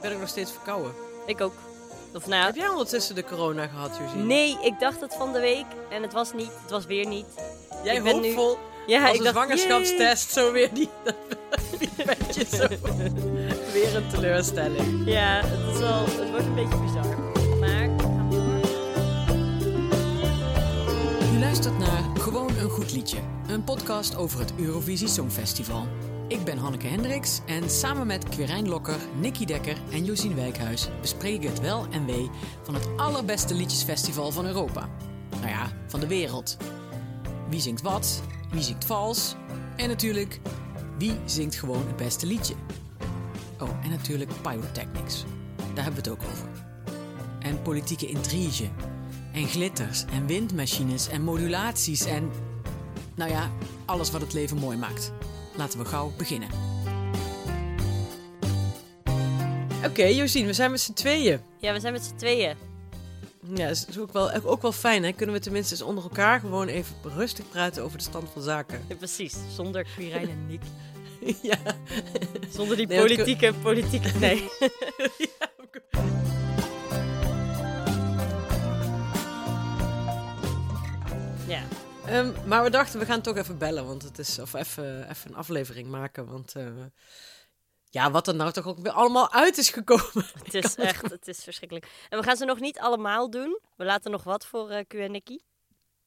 ben ik nog steeds verkouden. Ik ook. Of nou, Heb jij ondertussen de corona gehad, Josine? nee, ik dacht het van de week en het was niet. Het was weer niet. Jij ik ben nu- hoopvol Ja, als ik een dacht, zwangerschapstest, zo weer die, die zo. weer een teleurstelling. Ja, het, is wel, het wordt een beetje bizar. Maar we gaan door. U luistert naar Gewoon een goed liedje, een podcast over het Eurovisie Songfestival. Ik ben Hanneke Hendricks en samen met Quirijn Lokker, Nicky Dekker en Josien Wijkhuis bespreken we het wel en wee van het allerbeste liedjesfestival van Europa. Nou ja, van de wereld. Wie zingt wat, wie zingt vals en natuurlijk, wie zingt gewoon het beste liedje. Oh, en natuurlijk pyrotechnics. Daar hebben we het ook over. En politieke intrige. En glitters en windmachines en modulaties en... Nou ja, alles wat het leven mooi maakt. Laten we gauw beginnen. Oké, Josine, we zijn met z'n tweeën. Ja, we zijn met z'n tweeën. Ja, dat is ook wel, ook wel fijn, hè? Kunnen we tenminste eens onder elkaar gewoon even rustig praten over de stand van zaken. Ja, precies, zonder Quirijn en Nick. ja. Zonder die Nee, want- politieke, politieke... Nee. ja. Ehm, maar we dachten, we gaan toch even bellen, want het is, of even, even een aflevering maken, want eh, ja, wat er nou toch ook weer allemaal uit is gekomen. Het is echt, het is verschrikkelijk. En we gaan ze nog niet allemaal doen. We laten nog wat voor eh Q en Nicky.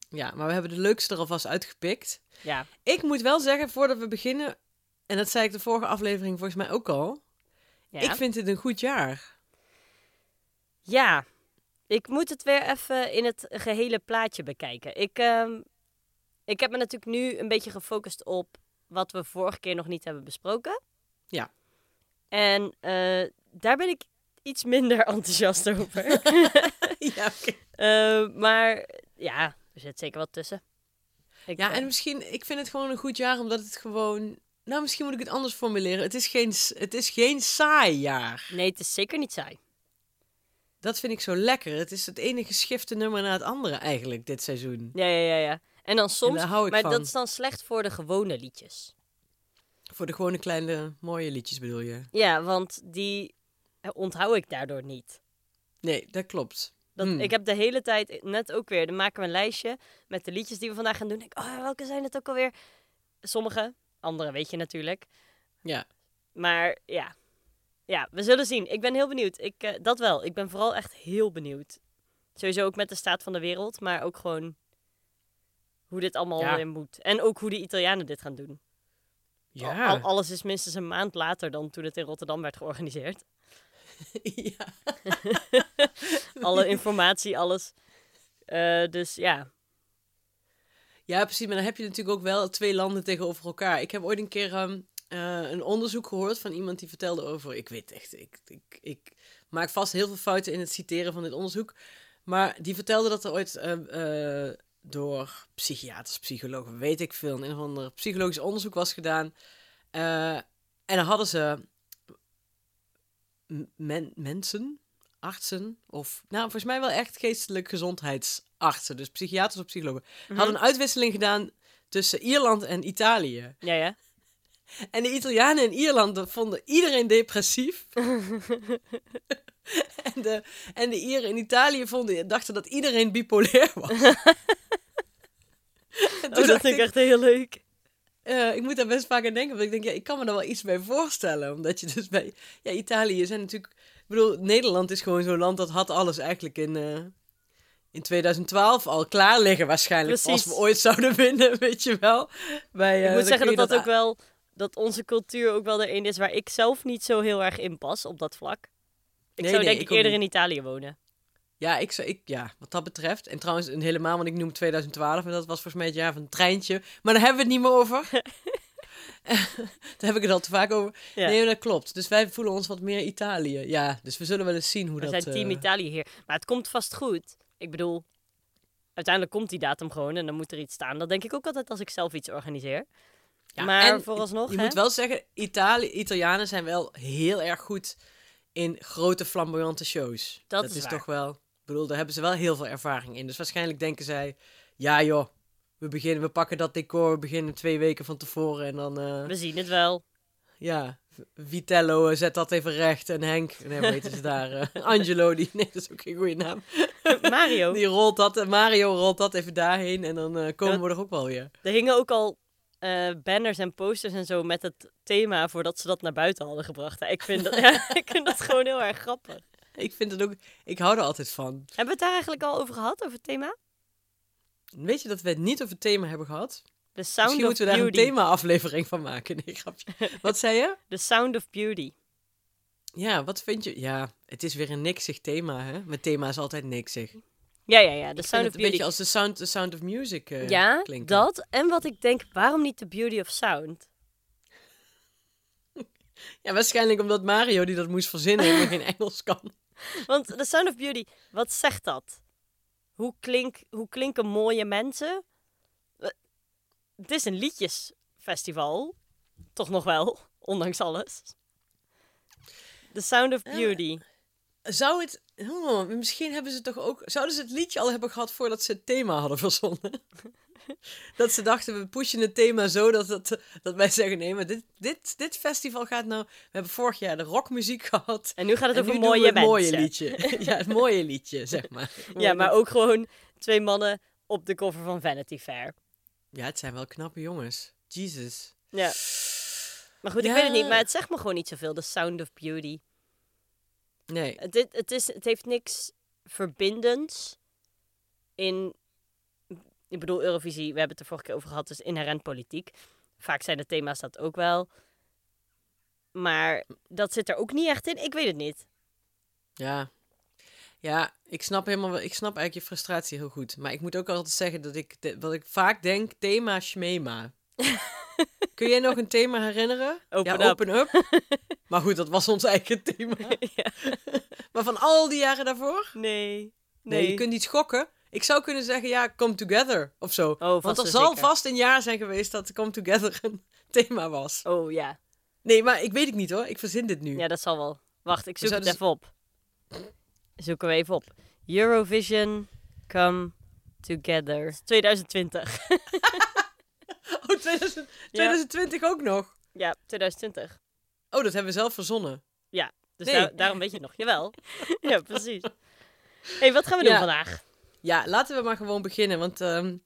Ja, maar we hebben de leukste er alvast uitgepikt. Ja. Ik moet wel zeggen, voordat we beginnen, en dat zei ik de vorige aflevering volgens mij ook al, ja. ik vind dit een goed jaar. Ja, ik moet het weer even in het gehele plaatje bekijken. Ik, ehm, ik heb me natuurlijk nu een beetje gefocust op wat we vorige keer nog niet hebben besproken. Ja. En eh, daar ben ik iets minder enthousiast over. ja, oké. Eh, maar ja, er zit zeker wat tussen. Ik, Ja, eh, en misschien, ik vind het gewoon een goed jaar omdat het gewoon... Nou, misschien moet ik het anders formuleren. Het is geen, het is geen saai jaar. Nee, het is zeker niet saai. Dat vind ik zo lekker. Het is het ene geschifte nummer na het andere eigenlijk dit seizoen. Ja, ja, ja, ja. En dan soms, daar hou ik maar van. dat is dan slecht voor de gewone liedjes. Voor de gewone kleine mooie liedjes bedoel je? Ja, want die eh, onthoud ik daardoor niet. Nee, dat klopt. Dat, Hmm. Ik heb de hele tijd, net ook weer, dan maken we een lijstje met de liedjes die we vandaag gaan doen. Ik, oh, welke zijn het ook alweer? Sommige, andere weet je natuurlijk. Ja. Maar ja, ja we zullen zien. Ik ben heel benieuwd. Ik, eh, dat wel. Ik ben vooral echt heel benieuwd. Sowieso ook met de staat van de wereld, maar ook gewoon hoe dit allemaal Ja. moet. En ook hoe de Italianen dit gaan doen. Ja. Al- alles is minstens een maand later dan toen het in Rotterdam werd georganiseerd. ja. Alle informatie, alles. Eh, dus ja, Ja, precies. Maar dan heb je natuurlijk ook wel twee landen tegenover elkaar. Ik heb ooit een keer ehm, eh, een onderzoek gehoord van iemand die vertelde over... Ik weet echt, ik, ik, ik maak vast heel veel fouten in het citeren van dit onderzoek. Maar die vertelde dat er ooit eh, eh, door psychiaters, psychologen, weet ik veel... een of ander psychologisch onderzoek was gedaan. Eh, en dan hadden ze men- mensen, artsen of... Nou, volgens mij wel echt geestelijk gezondheidsartsen. Dus psychiaters of psychologen. Hadden een uitwisseling gedaan tussen Ierland en Italië. ja, ja. En de Italianen in Ierland vonden iedereen depressief. en, de, en de Ieren in Italië vonden, dachten dat iedereen bipolair was. Oh, dat vind ik echt heel leuk. eh, ik moet daar best vaak aan denken. Want ik denk, ja, ik kan me daar wel iets bij voorstellen. Omdat je dus bij... Ja, Italië zijn natuurlijk... Ik bedoel, Nederland is gewoon zo'n land dat had alles eigenlijk in... eh, in 2012 al klaar liggen waarschijnlijk. Precies. Als we ooit zouden winnen, weet je wel. Bij, ik eh, moet zeggen dat je dat ook wel, dat onze cultuur ook wel er een is waar ik zelf niet zo heel erg in pas op dat vlak. Ik Nee, zou nee, denk ik eerder niet. in Italië wonen. Ja, ik, zou- ik, ja, wat dat betreft. En trouwens, en helemaal, want ik noem 2012 en dat was volgens mij het jaar van het treintje. Maar daar hebben we het niet meer over. daar heb ik het al te vaak over. Ja. Nee, dat klopt. Dus wij voelen ons wat meer Italië. Ja, dus we zullen wel eens zien hoe We dat... zijn team eh, Italië hier. Maar het komt vast goed. Ik bedoel, uiteindelijk komt die datum gewoon en dan moet er iets staan. Dat denk ik ook altijd als ik zelf iets organiseer. ja, maar vooralsnog, Je hè? moet wel zeggen, Italië, Italianen zijn wel heel erg goed in grote flamboyante shows. Dat dat is waar. toch wel... Ik bedoel, daar hebben ze wel heel veel ervaring in. Dus waarschijnlijk denken zij... Ja joh, we, beginnen, we pakken dat decor, we beginnen twee weken van tevoren en dan... eh, We zien het wel. Ja, Vitello, eh, zet dat even recht. En Henk, nee, hoe ze daar? eh, Angelo, die, nee, dat is ook geen goede naam. Mario. Die rolt dat, Mario rolt dat even daarheen. En dan komen Ja. we er ook wel weer. Er hingen ook al eh, banners en posters en zo met het thema voordat ze dat naar buiten hadden gebracht. Ik, vind dat, ja, ik vind dat gewoon heel erg grappig. Ik vind het ook, ik hou er altijd van. Hebben we het daar eigenlijk al over gehad, over het thema? Weet je dat we het niet over het thema hebben gehad? The Sound Misschien of moeten we daar een thema-aflevering van maken. Nee, grapje. Wat zei je? The Sound of Beauty. Ja, wat vind je? Ja, het is weer een niksig thema, hè? Mijn thema is altijd niksig. Ja, ja, ja. Vind Sound of een beetje Beauty. als de sound, the sound of music eh, ja, klinken. dat. En wat ik denk, waarom niet The Beauty of Sound? Ja, waarschijnlijk omdat Mario, die dat moest verzinnen, helemaal geen Engels kan. Want The Sound of Beauty, wat zegt dat? Hoe, klink, hoe klinken mooie mensen? Eh, Het is een liedjesfestival. Toch nog wel, ondanks alles. The Sound of Beauty. Zou het... Oh, misschien hebben ze toch ook... Zouden ze het liedje al hebben gehad voordat ze het thema hadden verzonnen? dat ze dachten, we pushen het thema zo dat, dat, dat wij zeggen... Nee, maar dit, dit, dit festival gaat nou... We hebben vorig jaar de rockmuziek gehad. En nu gaat het over we mooie mensen. mooie liedje. ja, het mooie liedje, zeg maar. Ja, maar ook gewoon twee mannen op de cover van Vanity Fair. Ja, het zijn wel knappe jongens. Jesus. Ja. Maar goed, ik Ja. weet het niet, maar het zegt me gewoon niet zoveel. The Sound of Beauty. Nee. Het, het, het, is, het heeft niks verbindends in... Ik bedoel, Eurovisie, we hebben het er vorige keer over gehad, is inherent politiek. Vaak zijn de thema's dat ook wel. Maar dat zit er ook niet echt in. Ik weet het niet. Ja. Ja, ik snap helemaal wel- ik snap eigenlijk je frustratie heel goed. Maar ik moet ook altijd zeggen dat ik, de- wat ik vaak denk, thema schmema. Kun je nog een thema herinneren? Open ja, up. open up. maar goed, dat was ons eigen thema. Ja. Maar van al die jaren daarvoor? Nee. Nee, je kunt niet schokken. Ik zou kunnen zeggen, ja, come together of zo. vast Want er zal zeker. vast een jaar zijn geweest dat come together een thema was. Oh ja. Nee, maar ik weet het niet hoor. Ik verzin dit nu. Ja, dat zal wel. Wacht, ik zoek het even op. Zoeken we even op. Eurovision Come Together 2020. Oh, 2000 2020 ook nog. ja, 2020. Oh, dat hebben we zelf verzonnen. Ja, dus Nee. daar- daarom weet je nog. Jawel. ja, precies. hey, wat gaan we doen Ja. vandaag? Ja, laten we maar gewoon beginnen, want ehm,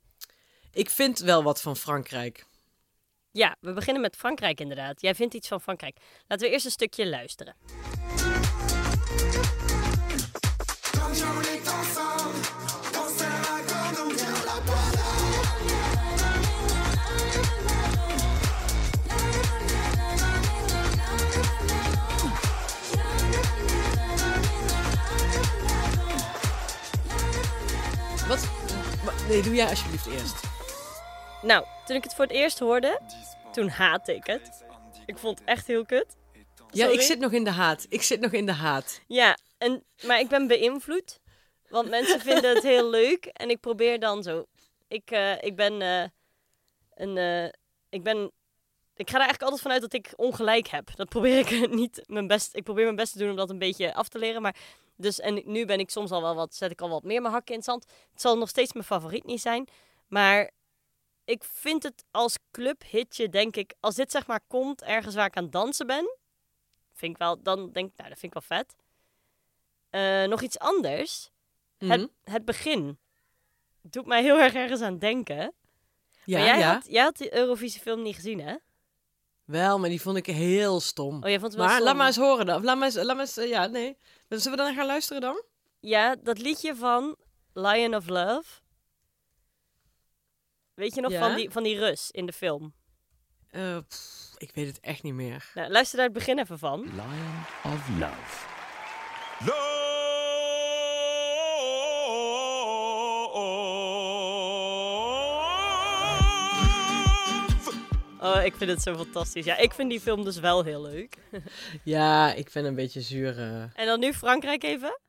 ik vind wel wat van Frankrijk. Ja, we beginnen met Frankrijk inderdaad. Jij vindt iets van Frankrijk. Laten we eerst een stukje luisteren. Nee, doe jij alsjeblieft eerst. Nou, toen ik het voor het eerst hoorde, toen haatte ik het. Ik vond het echt heel kut. Ja, ik zit nog in de haat. Ik zit nog in de haat. Ja, en, maar ik ben beïnvloed. Want mensen vinden het heel leuk. En ik probeer dan zo. Ik, eh, ik ben eh, een. eh, ik ben. Ik ga er eigenlijk altijd vanuit dat ik ongelijk heb. Dat probeer ik niet mijn best. Ik probeer mijn best te doen om dat een beetje af te leren. Maar dus en nu ben ik soms al wel wat. Zet ik al wat meer mijn hakken in het zand. Het zal nog steeds mijn favoriet niet zijn. Maar ik vind het als clubhitje, denk ik. Als dit zeg maar komt ergens waar ik aan het dansen ben. Vind ik wel. Dan denk ik, nou, dat vind ik wel vet. Eh, nog iets anders. Mhm. Het, het begin. Doet mij heel erg ergens aan denken. Ja, maar jij, ja. Had, jij had die Eurovisie-film niet gezien, hè? Wel, maar die vond ik heel stom. Oh, jij vond het wel maar stom. laat maar eens horen dan. Laat maar eens, laat maar eens, eh, ja, nee. Zullen we dan gaan luisteren dan? Ja, dat liedje van Lion of Love. Weet je nog Ja? van, die, van die Rus in de film? Eh, pff, ik weet het echt niet meer. Nou, luister daar het begin even van. Lion of Love. Love. Oh, ik vind het zo fantastisch. Ja, ik vind die film dus wel heel leuk. Ja, ik ben een beetje zuur. eh. En dan nu Frankrijk even.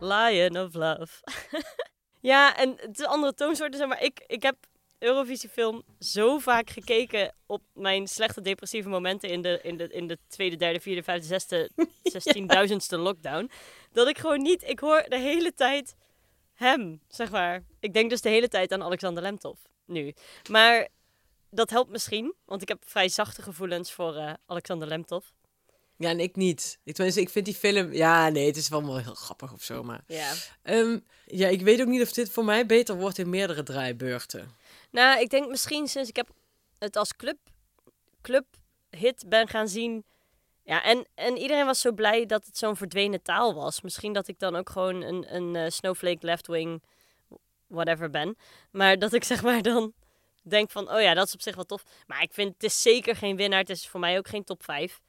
Lion of Love. ja, en het is andere toonsoorten, zeg maar ik, ik heb Eurovisiefilm zo vaak gekeken op mijn slechte depressieve momenten in de, in de, in de tweede, derde, vierde, vijfde, zesde, zestienduizendste lockdown. Dat ik gewoon niet, ik hoor de hele tijd hem, zeg maar. Ik denk dus de hele tijd aan Alexander Lemtov. nu. Maar dat helpt misschien, want ik heb vrij zachte gevoelens voor eh, Alexander Lemtov. Ja, en ik niet. Ik, tenminste, ik vind die film... Ja, nee, het is wel wel heel grappig of zo, maar... Ja. Ehm, ja, ik weet ook niet of dit voor mij beter wordt in meerdere draaibeurten. Nou, ik denk misschien sinds ik heb het als club, club hit ben gaan zien. Ja, en, en iedereen was zo blij dat het zo'n verdwenen taal was. Misschien dat ik dan ook gewoon een, een eh, snowflake left wing whatever ben. Maar dat ik zeg maar dan denk van, oh ja, dat is op zich wel tof. Maar ik vind het is zeker geen winnaar. Het is voor mij ook geen top 5.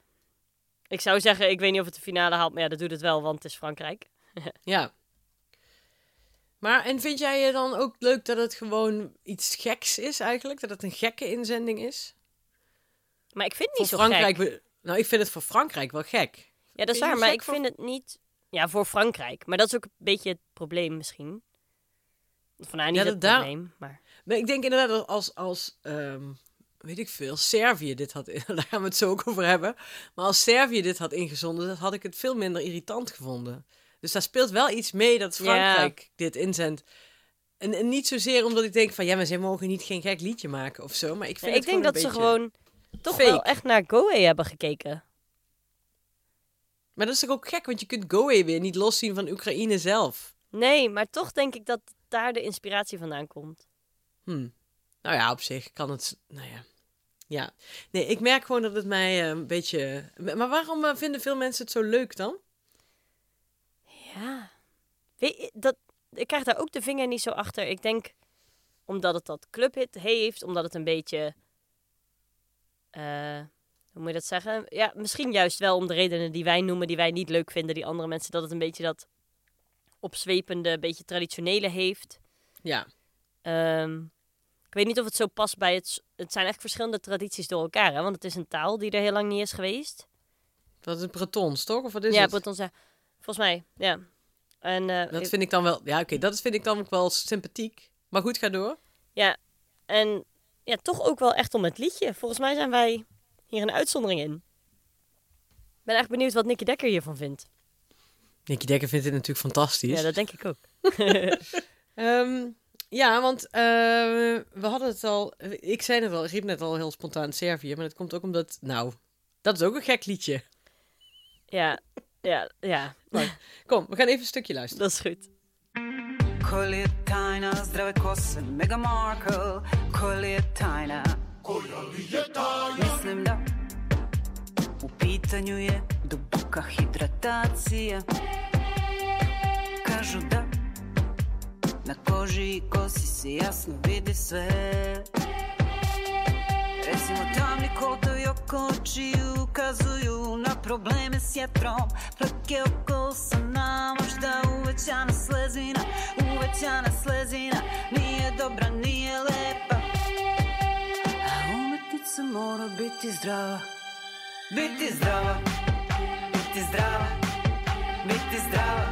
Ik zou zeggen, ik weet niet of het de finale haalt, maar ja, dat doet het wel, want het is Frankrijk. Ja. Maar, en vind jij je dan ook leuk dat het gewoon iets geks is eigenlijk? Dat het een gekke inzending is? Maar ik vind het niet zo Frankrijk... gek. Nou, ik vind het voor Frankrijk wel gek. Ja, dat is waar, maar ik voor- vind het niet... Ja, voor Frankrijk. Maar dat is ook een beetje het probleem misschien. Van nou, niet Ja, het daar- probleem, maar... Maar ik denk inderdaad dat als, als ehm, weet ik veel, Servië dit had, daar gaan we het zo ook over hebben. Maar als Servië dit had ingezonden, dan had ik het veel minder irritant gevonden. Dus daar speelt wel iets mee dat Frankrijk dit inzendt. En, en niet zozeer omdat ik denk van, ja, maar zij mogen niet geen gek liedje maken of zo. Maar ik vind Ja, het ik denk dat gewoon ze een beetje- gewoon toch fake. wel echt naar Goe hebben gekeken. Maar dat is toch ook gek, want je kunt Goe weer niet loszien van Oekraïne zelf. Nee, maar toch denk ik dat daar de inspiratie vandaan komt. Hm. Nou ja, op zich kan het. Nou ja. Ja. Nee, ik merk gewoon dat het mij eh, een beetje. Maar waarom eh, vinden veel mensen het zo leuk dan? Ja. Weet je, dat, ik krijg daar ook de vinger niet zo achter. Ik denk omdat het dat clubhit heeft, omdat het een beetje... eh, hoe moet je dat zeggen? Ja, misschien juist wel om de redenen die wij noemen, die wij niet leuk vinden, die andere mensen, dat het een beetje dat opzwepende, beetje traditionele heeft. Ja. Ehm, ik weet niet of het zo past bij het... Het zijn echt verschillende tradities door elkaar, hè? Want het is een taal die er heel lang niet is geweest. Dat is Bretons, toch? Of wat is ja, het? Bretons, ja. Volgens mij, ja. En, eh, Dat vind ik dan wel. Ja, oké, dat vind ik dan ook wel sympathiek. Maar goed, ga door. Ja, en ja, toch ook wel echt om het liedje. Volgens mij zijn wij hier een uitzondering in. Ik ben echt benieuwd wat Nicky Dekker hiervan vindt. Nicky Dekker vindt dit natuurlijk fantastisch. Ja, dat denk ik ook. Ehm, ja, want eh, we hadden het al. Ik zei het al, ik riep net al heel spontaan Servië. Maar dat komt ook omdat. Nou, dat is ook een gek liedje. Ja, ja, ja. Kom, we gaan even een stukje luisteren. Dat is goed. Koli je tajna, zdrave kose, Mega Markle. Koli je tajna. Mislim da U pitanju je duboka hidratacija. Kažu da Na koži i kosi se jasno vidi sve Recimo tamni kotovi oko očiju ukazuju na probleme s jetrom Plake oko usana, možda uvećana slezina Uvećana slezina, nije dobra, nije lepa A umetnica mora biti zdrava Biti zdrava, biti zdrava, biti zdrava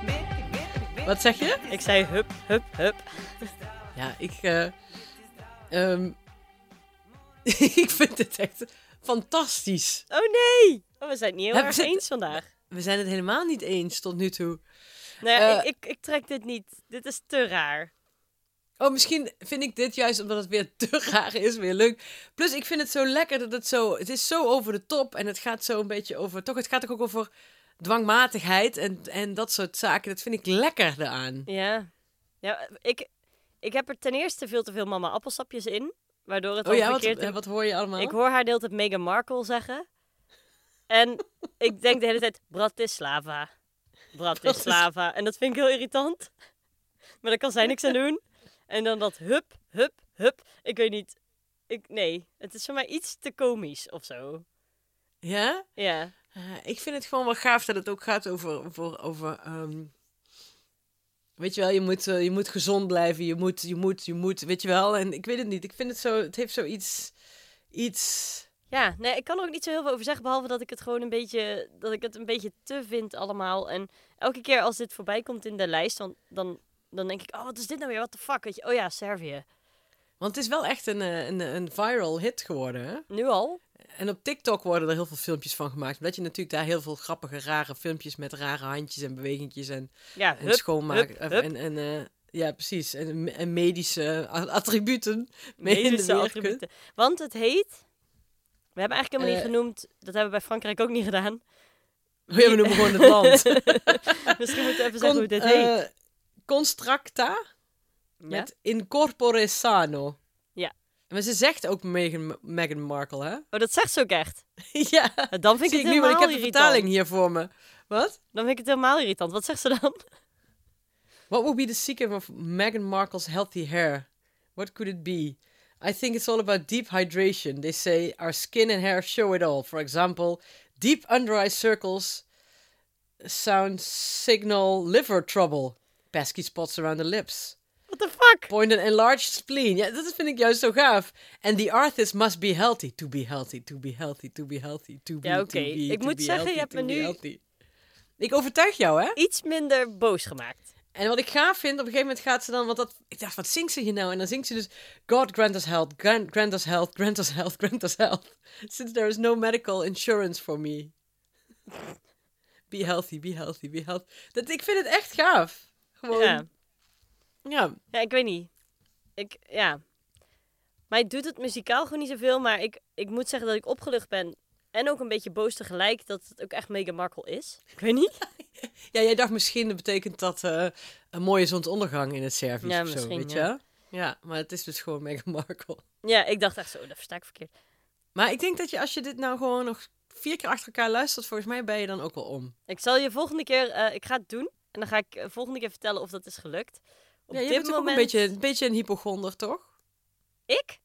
Biti, biti, biti Wat zeg je? Ik zei hup, hup, hup. Ja, ik. eh, ehm, ik vind het echt fantastisch. Oh nee! Oh, we zijn het niet heel erg eens vandaag. We zijn het helemaal niet eens tot nu toe. Nou ja, Eh. ik, ik, ik trek dit niet. Dit is te raar. Oh, misschien vind ik dit juist omdat het weer te raar is, weer leuk. Plus, ik vind het zo lekker dat het zo... Het is zo over de top en het gaat zo een beetje over... Toch, het gaat ook over dwangmatigheid en, en dat soort zaken. Dat vind ik lekker eraan. Ja. Ja, ik, ik heb er ten eerste veel te veel mama appelsapjes in. Waardoor het Oh ja, wat, verkeerd... eh, wat hoor je allemaal? Ik hoor haar de hele tijd Meghan Markle zeggen. En ik denk de hele tijd Bratislava. Bratislava. En dat vind ik heel irritant. Maar daar kan zij niks aan doen. En dan dat hup, hup, hup. Ik weet niet. Ik, nee, het is voor mij iets te komisch of zo. Ja? Ja. Eh, ik vind het gewoon wel gaaf dat het ook gaat over... over, over ehm, weet je wel, je moet, eh, je moet gezond blijven. Je moet, je moet, je moet, weet je wel. En ik weet het niet. Ik vind het zo... Het heeft zoiets... Iets... Ja, nee, ik kan er ook niet zo heel veel over zeggen, behalve dat ik het gewoon een beetje, dat ik het een beetje te vind allemaal. En elke keer als dit voorbij komt in de lijst, dan, dan, dan denk ik, oh, wat is dit nou weer? What the fuck? Weet je, oh ja, Servië. Want het is wel echt een, eh, een, een viral hit geworden, hè? Nu al? En op TikTok worden er heel veel filmpjes van gemaakt. Omdat je natuurlijk daar heel veel grappige, rare filmpjes met rare handjes en bewegingjes en, Ja, en hup, schoonmaken. hup, of- hup. En, en, eh, Ja, precies. En, en medische attributen mee Medische attributen. Want het heet... We hebben eigenlijk helemaal niet Eh. genoemd... Dat hebben we bij Frankrijk ook niet gedaan. kunt. Oh ja, we noemen gewoon het land. Misschien moeten we even zeggen hoe dit heet. Constracta ja? met incorpore sano. Maar ze zegt ook Meghan, Meghan Markle, hè? Oh, dat zegt ze ook echt. ja, Dan vind zie ik ik het nu, want ik heb de irritant. vertaling hier voor me. Wat? Dan vind ik het helemaal irritant. Wat zegt ze dan? What would be the secret of Meghan Markle's healthy hair? What could it be? I think it's all about deep hydration. They say our skin and hair show it all. For example, deep under eye circles sound signal liver trouble. Pesky spots around the lips. What the fuck? Point an enlarged spleen. Ja, dat vind ik juist zo gaaf. And the artist must be healthy. To be healthy, to be healthy, to be healthy, to be, Ja, to oké. be, Ik to moet be zeggen, je hebt me nu- healthy. Ik overtuig jou, hè? Iets minder boos gemaakt. En wat ik gaaf vind, op een gegeven moment gaat ze dan, want dat, ik dacht, wat zingt ze hier nou? En dan zingt ze dus, God grant us health, grant, grant us health, grant us health, grant us health. Since there is no medical insurance for me. Be healthy, be healthy, be healthy. Dat, ik vind het echt gaaf. Gewoon, Ja. Ja. ja, ik weet niet. Ik, ja. Mij doet het muzikaal gewoon niet zoveel. Maar ik, ik moet zeggen dat ik opgelucht ben. En ook een beetje boos tegelijk dat het ook echt Meghan Markle is. Ik weet niet. Ja, jij dacht misschien, dat betekent dat eh, een mooie zonsondergang in het Servisch Ja, of zo, misschien, weet ja. je? Ja, maar het is dus gewoon Meghan Markle. Ja, ik dacht echt zo, dat versta ik verkeerd. Maar ik denk dat je, als je dit nou gewoon nog vier keer achter elkaar luistert, volgens mij ben je dan ook wel om. Ik zal je volgende keer, eh, ik ga het doen. En dan ga ik eh, volgende keer vertellen of dat is gelukt. Op ja, je dit bent toch ook moment... een beetje, een beetje een hypochonder, toch? Ik?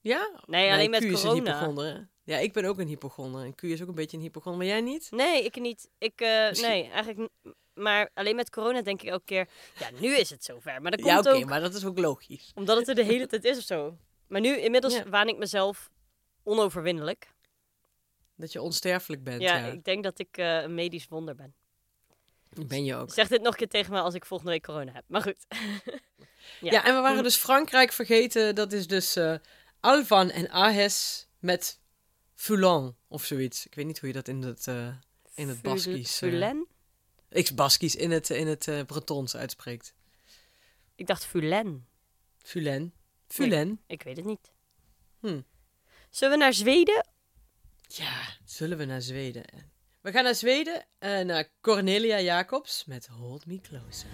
Ja? Nee, alleen met corona. Ja, ik ben ook een hypochonder. En Q is ook een beetje een hypochonder. Maar jij niet? Nee, ik niet. Ik, eh, nee, eigenlijk... Maar alleen met corona denk ik elke keer... Ja, nu is het zover. Maar dat ja, komt oké, ook maar dat is ook logisch. omdat het er de hele tijd is of zo. Maar nu, inmiddels Ja. waan ik mezelf onoverwinnelijk. Dat je onsterfelijk bent. Ja, Ja, ik denk dat ik eh, een medisch wonder ben. Ben je ook. Zeg dit nog een keer tegen me als ik volgende week corona heb. Maar goed. Ja. Ja. en we waren dus Frankrijk vergeten. Dat is dus eh, Alvan en Ahes met Foulon of zoiets. Ik weet niet hoe je dat in het, eh, in het Baskisch... eh, Fulen? ik Baskisch, in het, in het eh, Bretons uitspreekt. Ik dacht Fulen. Fulen. Fulen. Ik weet het niet. Hm. Zullen we naar Zweden? Ja, zullen we naar Zweden? We gaan naar Zweden, eh, naar Cornelia Jacobs met Hold Me Closer.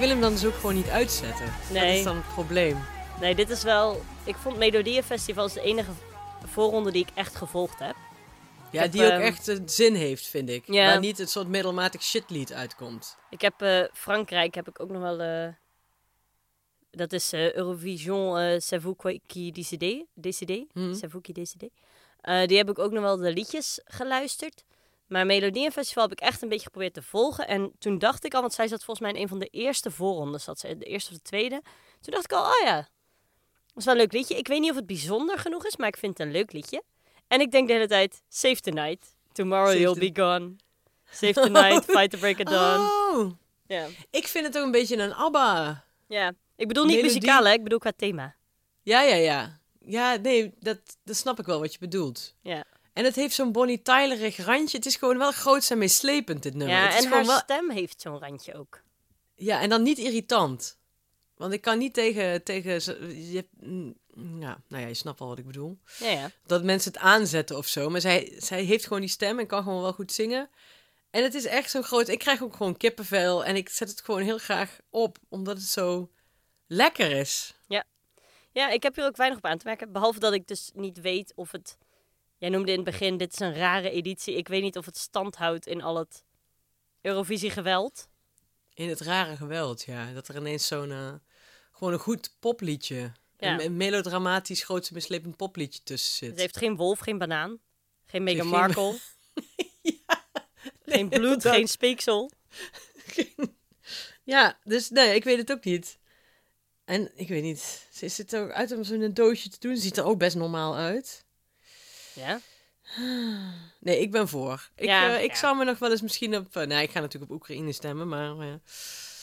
Wil hem dan dus ook gewoon niet uitzetten. Dat is dan het probleem. Nee, dit is wel... Ik vond Melodieënfestival is de enige voorronde die ik echt gevolgd heb. Ja, heb, die ook ehm, echt eh, zin heeft, vind ik. Ja. Waar niet het soort middelmatig shitlied uitkomt. Ik heb eh, Frankrijk heb ik ook nog wel. eh, dat is Eurovision uh, C'est vous qui- décidez. décidez. Mhm. C'est vous qui décidez. Die heb ik ook nog wel de liedjes geluisterd. Maar Melodiefestival heb ik echt een beetje geprobeerd te volgen. En toen dacht ik al, want zij zat volgens mij in een van de eerste voorrondes. Zat ze, de eerste of de tweede. Toen dacht ik al, oh ja, dat is wel een leuk liedje. Ik weet niet of het bijzonder genoeg is, maar ik vind het een leuk liedje. En ik denk de hele tijd, save tonight. Tomorrow Save you'll the- be gone. Save tonight, fight to break it dawn. Oh, Ja. ik vind het ook een beetje een ABBA. Ja, ik bedoel niet Melodie- muzikaal, hè? Ik bedoel qua thema. Ja, ja, ja. Ja, nee, dat, dat snap ik wel wat je bedoelt. Ja, En het heeft zo'n Bonnie Tylerig randje. Het is gewoon wel groots en meeslepend, dit nummer. ja het is en haar wel... stem heeft zo'n randje ook. Ja, en dan niet irritant. Want ik kan niet tegen... tegen je, mm, ja, nou ja, je snapt wel wat ik bedoel. Ja, ja. Dat mensen het aanzetten of zo. Maar zij, zij heeft gewoon die stem en kan gewoon wel goed zingen. En het is echt zo groot. Ik krijg ook gewoon kippenvel. En ik zet het gewoon heel graag op. Omdat het zo lekker is. Ja, ik heb hier ook weinig op aan te merken. Behalve dat ik dus niet weet of het... Jij noemde in het begin, dit is een rare editie. Ik weet niet of het stand houdt in al het Eurovisie-geweld. In het rare geweld, ja. Dat er ineens zo'n... eh, gewoon een goed popliedje. Ja. Een, melodramatisch, grootse, mislepend popliedje tussen Het zit. heeft geen wolf, geen banaan. Geen Meghan Geen- Markle. geen bloed, geen speeksel. Ja, dus nee, ik weet het ook niet. En ik weet niet, ze zit er ook uit om zo'n doosje te doen. Ziet er ook best normaal uit. Ja? Nee, ik ben voor. Ik, Ja, eh, ik ja. zou me nog wel eens misschien op... eh, nee, ik ga natuurlijk op Oekraïne stemmen, maar eh,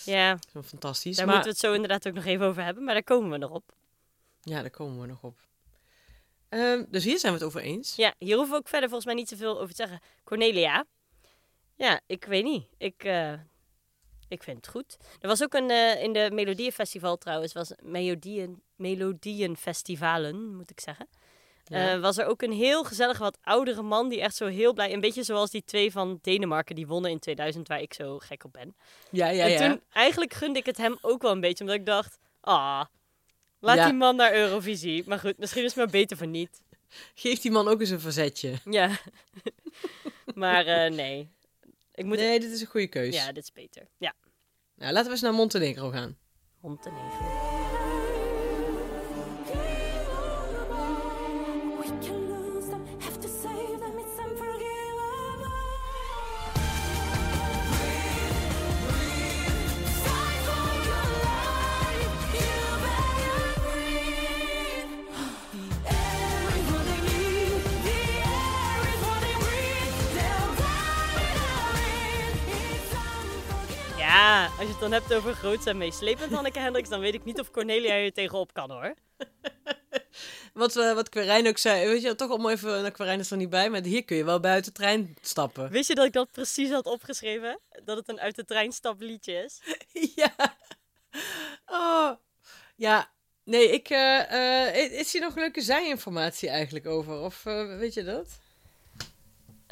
Ja, fantastisch. daar maar moeten we het zo inderdaad ook nog even over hebben. Maar daar komen we nog op. ja, daar komen we nog op. Ehm, dus hier zijn we het over eens. Ja, hier hoeven we ook verder volgens mij niet zoveel over te zeggen. Cornelia. Ja, ik weet niet. Ik, ik vind het goed. Er was ook een, in de Melodieënfestival trouwens, was Melodieën, Melodieënfestivalen, moet ik zeggen. Ja. Eh, was er ook een heel gezellig wat oudere man die echt zo heel blij, een beetje zoals die twee van Denemarken die wonnen in 2000, waar ik zo gek op ben. Ja, ja, en ja. toen, eigenlijk gunde ik het hem ook wel een beetje, omdat ik dacht, ah, laat Ja. die man naar Eurovisie. Maar goed, misschien is het maar beter voor niet. Geef die man ook eens een verzetje. Ja. maar eh, nee. Ik moet... Nee, dit is een goede keus. Ja, dit is beter. Ja. Nou, laten we eens naar Montenegro gaan. Montenegro. Ja, als je het dan hebt over groots en meeslepend, Hanneke Hendricks, dan weet ik niet of Cornelia je tegenop kan hoor. Wat, eh, wat Quirijn ook zei, weet je, toch om even, naar Quirijn is er niet bij, maar hier kun je wel buiten de trein stappen. Wist je dat ik dat precies had opgeschreven? Dat het een uit de trein stap liedje is? ja. Oh. Ja. Nee, ik, eh, eh, is hier nog leuke zijinformatie eigenlijk over? Of weet je dat?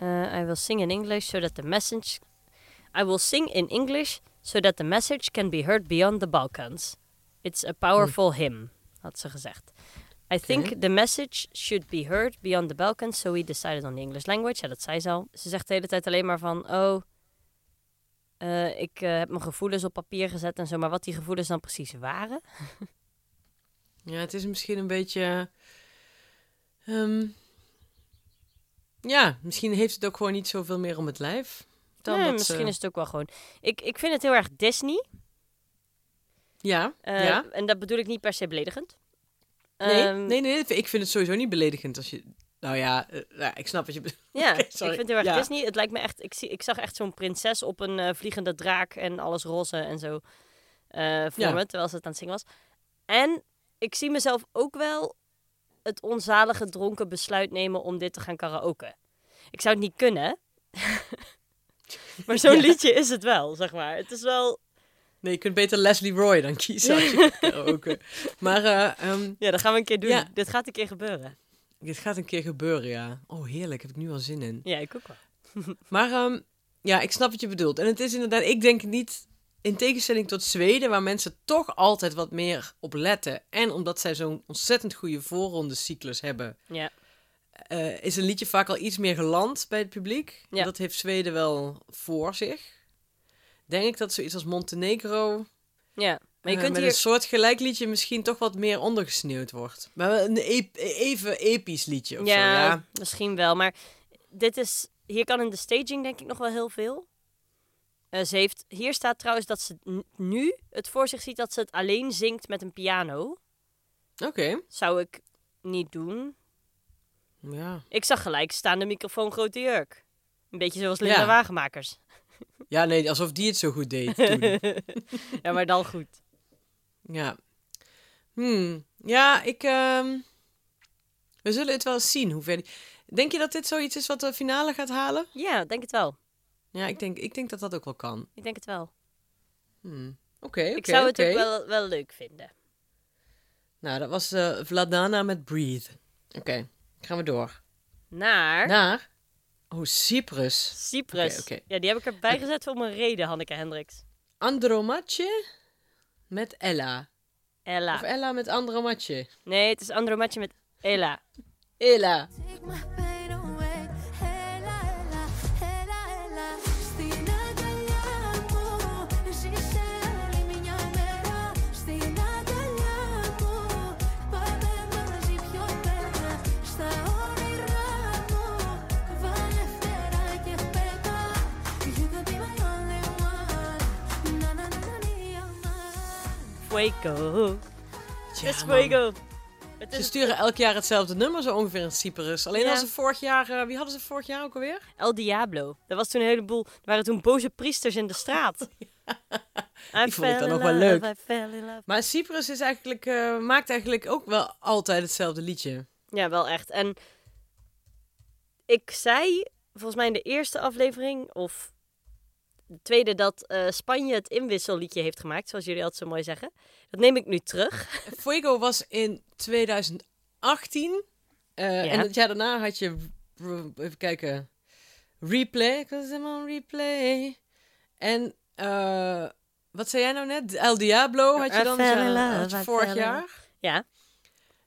Uh, I will sing in English so that the message... I will sing in English so that the message can be heard beyond the Balkans. It's a powerful hymn, had ze gezegd. I think the message should be heard beyond the Balkans, so we decided on the English language. Ja, dat zei ze al. Ze zegt de hele tijd alleen maar van, oh, eh, ik eh, heb mijn gevoelens op papier gezet en zo. Maar wat die gevoelens dan precies waren? Ja, het is misschien een beetje... ehm, ja, misschien heeft het ook gewoon niet zoveel meer om het lijf. Dan Nee, misschien ze- is het ook wel gewoon... Ik, ik vind het heel erg Disney. Ja, eh, ja. En dat bedoel ik niet per se beledigend. Nee, Ehm, nee, nee, ik vind het sowieso niet beledigend als je... Nou ja, eh, ja ik snap wat je bedoelt. Ja, Oké, ik sorry. vind het heel erg Ja. Disney. Het lijkt me echt... Ik, zie, ik zag echt zo'n prinses op een eh, vliegende draak en alles roze en zo eh voor Ja. me, terwijl ze het aan het zingen was. En ik zie mezelf ook wel het onzalige dronken besluit nemen om dit te gaan karaoke. Ik zou het niet kunnen. maar zo'n Ja. liedje is het wel, zeg maar. Het is wel... Nee, je kunt beter Leslie Roy dan kiezen als je gaat karaoke. Maar eh, ehm, Ja, dat gaan we een keer doen. Ja. Dit gaat een keer gebeuren. dit gaat een keer gebeuren, ja. Oh, heerlijk. Heb ik nu al zin in. Ja, ik ook wel. Maar ehm, ja, ik snap wat je bedoelt. En het is inderdaad, ik denk niet, in tegenstelling tot Zweden, waar mensen toch altijd wat meer op letten. En omdat zij zo'n ontzettend goede voorrondecyclus hebben, Ja. eh, is een liedje vaak al iets meer geland bij het publiek. Ja. Dat heeft Zweden wel voor zich. Denk ik dat zoiets als Montenegro Ja. Maar je eh, kunt met hier... een soort gelijk liedje misschien toch wat meer ondergesneeuwd wordt. Maar een ep- even episch liedje of ja, zo, ja. misschien wel. Maar dit is, hier kan in de staging denk ik nog wel heel veel. Eh, ze heeft, hier staat trouwens dat ze nu het voor zich ziet dat ze het alleen zingt met een piano. Oké, Zou ik niet doen. ja. Ik zag gelijk staande microfoon grote jurk. Een beetje zoals Linda Ja. Wagenmakers. Ja, nee, alsof die het zo goed deed toen. ja, maar dan goed. Ja. Hmm. Ja, ik... ehm, We zullen het wel eens zien hoe ver... die- Denk je dat dit zoiets is wat de finale gaat halen? Ja, denk het wel. Ja, ik denk, ik denk dat dat ook wel kan. Ik denk het wel. Hmm. Oké, oké, ik zou het ook wel, wel leuk vinden. Nou, dat was eh Vladana met Breathe. Oké, gaan we door. Naar Naar... Oh, Cyprus. Cyprus. Ja, die heb ik erbij gezet voor een reden, Hanneke Hendricks. Andromatje met Ella. Ella. Of Ella met Andromatje. Nee, het is Andromatje met Ella. Ella. Fuego. Het is man. fuego. Het Ze is sturen elk jaar hetzelfde nummer zo ongeveer in Cyprus. Alleen Ja. als ze vorig jaar... eh, wie hadden ze vorig jaar ook alweer? El Diablo. Er was toen een heleboel... Er waren toen boze priesters in de straat. Die vond ik dan ook wel leuk. Maar Cyprus is eigenlijk, eh, maakt eigenlijk ook wel altijd hetzelfde liedje. Ja, wel echt. En ik zei, volgens mij in de eerste aflevering, of de tweede, dat eh, Spanje het inwisselliedje heeft gemaakt, zoals jullie altijd zo mooi zeggen. Dat neem ik nu terug. Fuego was in 2018. eh, En het jaar daarna had je, even kijken, Replay. Ik was helemaal Replay. En eh, wat zei jij nou net? El Diablo had je dan had je I vorig jaar. Ja,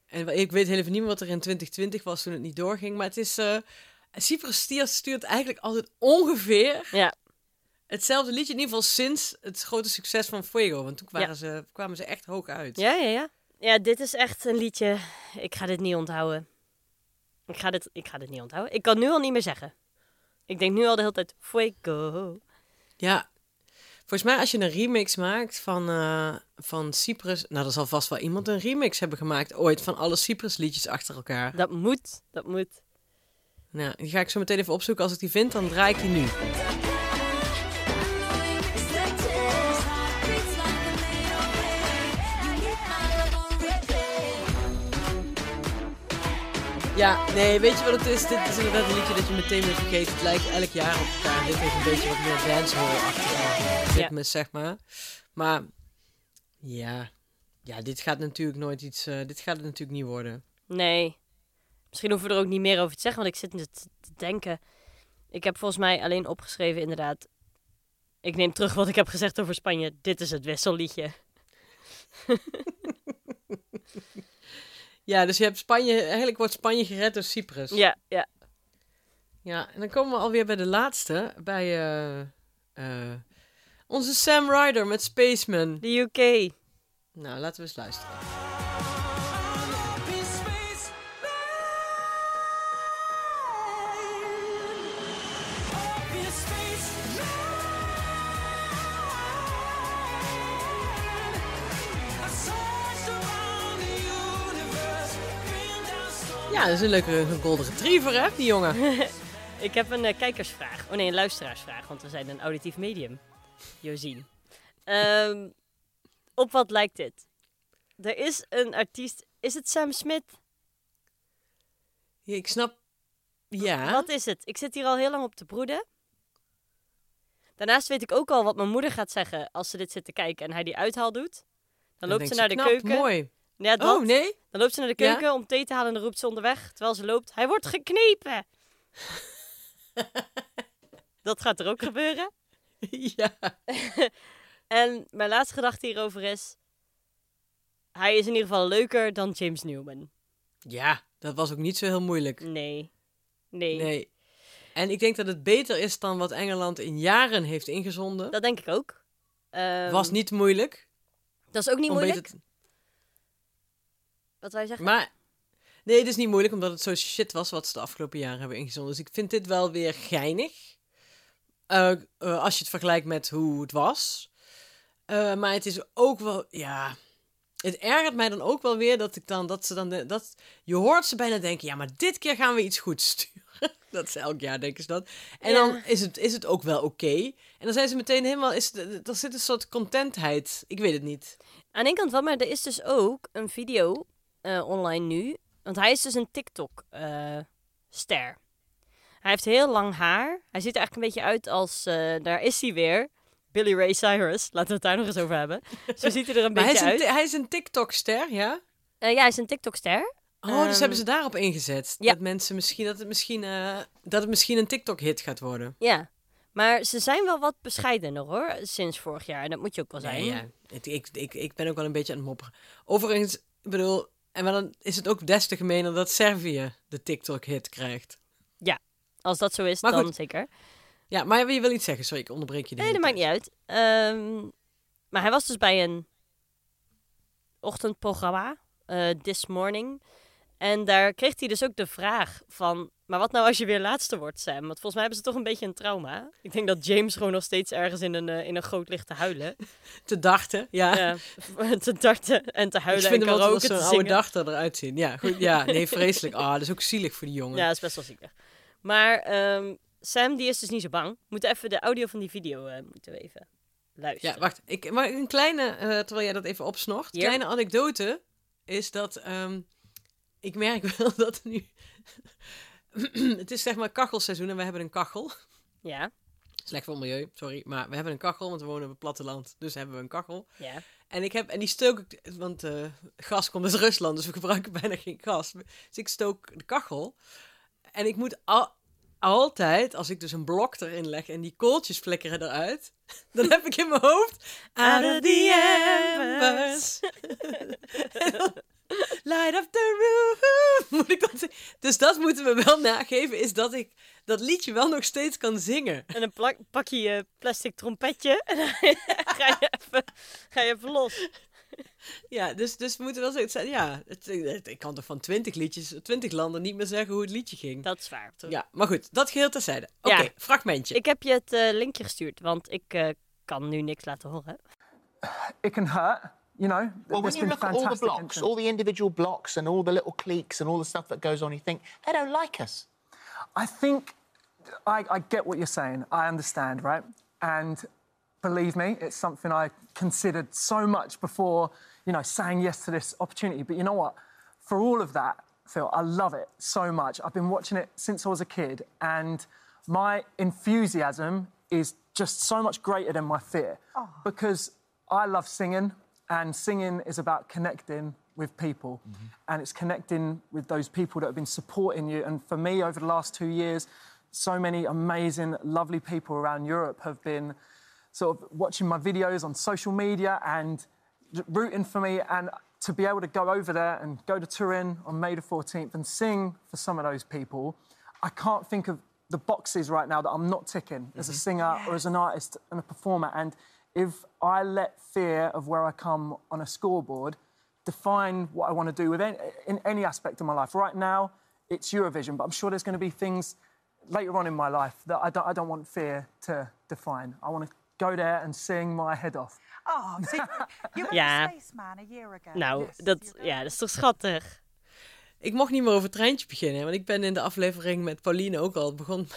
En ik weet helemaal niet meer wat er in 2020 was toen het niet doorging. Maar het is... Cyprus stuurt eigenlijk altijd ongeveer ja. Hetzelfde liedje. In ieder geval sinds het grote succes van Fuego. Want toen waren Ja. ze, kwamen ze echt hoog uit. Ja, ja, ja. Ja, dit is echt een liedje. Ik ga dit niet onthouden. Ik ga dit, ik ga dit niet onthouden. Ik kan nu al niet meer zeggen. Ik denk nu al de hele tijd fuego. Ja, volgens mij als je een remix maakt van, eh, van Cyprus... Nou, er zal vast wel iemand een remix hebben gemaakt ooit van alle Cyprus liedjes achter elkaar. Dat moet, dat moet. Nou, die ga ik zo meteen even opzoeken. Als ik die vind, dan draai ik die nu. Ja, nee, weet je wat het is? Dit is inderdaad een liedje dat je meteen weer vergeet. Het lijkt elk jaar op elkaar. Dit heeft een beetje wat meer dancehall-achtige ritmes, zeg maar. Maar, ja... Ja, dit gaat natuurlijk nooit iets... eh, dit gaat het natuurlijk niet worden. Nee. Misschien hoeven we er ook niet meer over te zeggen, want ik zit nu te denken. Ik heb volgens mij alleen opgeschreven, inderdaad. Ik neem terug wat ik heb gezegd over Spanje. Dit is het wisselliedje. Ja, dus je hebt Spanje... Eigenlijk wordt Spanje gered door Cyprus. Ja, ja. Ja, en dan komen we alweer bij de laatste. Bij eh, eh, onze Sam Ryder met Spaceman. De UK. Nou, laten we eens luisteren. Ja, dat is een leuke een golden retriever, hè, die jongen. Ik heb een eh, kijkersvraag. Oh nee, een luisteraarsvraag, want we zijn een auditief medium. Josien. Ehm, op wat lijkt dit? Er is een artiest. Is het Sam Smith? Ja, ik snap... Ja. Wat is het? Ik zit hier al heel lang op te broeden. Daarnaast weet ik ook al wat mijn moeder gaat zeggen als ze dit zit te kijken en hij die uithaal doet. Dan loopt ze naar de knap, keuken. mooi. Ja, dat. Oh, nee? Dan loopt ze naar de Ja? keuken om thee te halen en dan roept ze onderweg, terwijl ze loopt, hij wordt geknepen. dat gaat er ook gebeuren. ja. En mijn laatste gedachte hierover is, hij is in ieder geval leuker dan James Newman. Ja, dat was ook niet zo heel moeilijk. Nee. Nee. Nee. En ik denk dat het beter is dan wat Engeland in jaren heeft ingezonden. Dat denk ik ook. Ehm, was niet moeilijk. Dat is ook niet moeilijk, beter wat wij zeggen. Maar nee, het is niet moeilijk omdat het zo shit was wat ze de afgelopen jaren hebben ingezonden. Dus ik vind dit wel weer geinig. Eh, eh, als je het vergelijkt met hoe het was. Eh, maar het is ook wel, ja. Het ergert mij dan ook wel weer dat ik dan, dat ze dan, de- dat, je hoort ze bijna denken, ja, maar dit keer gaan we iets goeds sturen. dat ze elk jaar denken ze dat. En Ja. dan is het, is het ook wel oké. En dan zijn ze meteen helemaal, is er zit een soort contentheid. Ik weet het niet. Aan de ene kant wel, maar er is dus ook een video eh, online nu. Want hij is dus een TikTok-ster. hij heeft heel lang haar. Hij ziet er eigenlijk een beetje uit als, eh, daar is hij weer, Billy Ray Cyrus. Laten we het daar nog eens over hebben. Zo ziet hij er een hij beetje een, uit. hij is een TikTok-ster, ja? Eh, ja, hij is een TikTok-ster. Oh, dus Ehm, hebben ze daarop ingezet. ja. Dat mensen misschien, dat het misschien, eh, dat het misschien een TikTok-hit gaat worden. Ja. Maar ze zijn wel wat bescheidener hoor, sinds vorig jaar. En dat moet je ook wel zijn. Nee, ja. Ik, ik, ik ben ook wel een beetje aan het mopperen. Overigens, ik bedoel, en maar dan is het ook des te gemener dat Servië de TikTok-hit krijgt. Als dat zo is, Maar dan goed. zeker. Ja, maar je wil iets zeggen. Sorry, ik onderbreek je. Nee, dat maakt niet uit. Ehm, maar hij was dus bij een ochtendprogramma, eh, This Morning. En daar kreeg hij dus ook de vraag van... Maar wat nou als je weer laatste wordt, Sam? Want volgens mij hebben ze toch een beetje een trauma. Ik denk dat James gewoon nog steeds ergens in een, eh, in een goot ligt te huilen. Te dachten, ja. Ja, te darten en te Ik huilen vind en hem zo'n oude dachter eruit zien. Ja, goed. Ja, nee, vreselijk. Ah, dat is ook zielig voor die jongen. Ja, dat is best wel zielig. Maar ehm, Sam, die is dus niet zo bang. We moeten even de audio van die video eh, moeten we even luisteren. Ja, wacht. Ik, maar een kleine, eh, terwijl jij dat even opsnocht. Kleine anekdote is dat ehm, ik merk wel dat nu... het is zeg maar kachelseizoen en we hebben een kachel. Ja, Slecht voor het milieu, sorry. Maar we hebben een kachel, want we wonen op het platteland. Dus hebben we een kachel. ja. En ik heb, en die stook ik, want eh, gas komt uit Rusland, dus we gebruiken bijna geen gas. Dus ik stook de kachel. En ik moet al, altijd, als ik dus een blok erin leg en die kooltjes flikkeren eruit, dan heb ik in mijn hoofd. Out of the embers. Light up the room. Moet ik dat zeggen? Dus dat moeten we wel nageven, is dat ik dat liedje wel nog steeds kan zingen. En dan plak, pak je je plastic trompetje en dan ga je even, ga je even los. Ja, dus, dus we moeten wel zeggen, ja, het, het- ik kan toch van twintig liedjes, twintig landen niet meer zeggen hoe het liedje ging. Dat is waar. Ja, maar goed, dat geheel terzijde. Oké, Ja. fragmentje. Ik heb je het eh, linkje gestuurd, want ik eh, kan nu niks laten horen. it can hurt, you know. Well, when you been look at all the blocks, entrants. all the individual blocks, and all the little cliques and all the stuff that goes on, you think they don't like us. I think I, I get what you're saying. I understand, right? And believe me, it's something I considered so much before, you know, saying yes to this opportunity. But you know what? For all of that, Phil, I love it so much. I've been watching it since I was a kid, and my enthusiasm is just so much greater than my fear ah. because I love singing, and singing is about connecting with people, mm-hmm. and it's connecting with those people that have been supporting you. And for me, over the last two years, so many amazing, lovely people around Europe have been sort of watching my videos on social media and rooting for me. And to be able to go over there and go to Turin on May the 14th and sing for some of those people, I can't think of the boxes right now that I'm not ticking as a mm-hmm. singer or as an artist and a performer. And if I let fear of where I come on a scoreboard define what I want to do with any, in any aspect of my life, right now it's Eurovision, but I'm sure there's going to be things later on in my life that I don't, I don't want fear to define. I want to go there and sing my head off. Oh, so you were Ja. a spaceman a year ago. Nou, Yes, dat, you were. ja, dat is toch schattig? Ik mocht niet meer over het treintje beginnen, want ik ben in de aflevering met Pauline ook al begonnen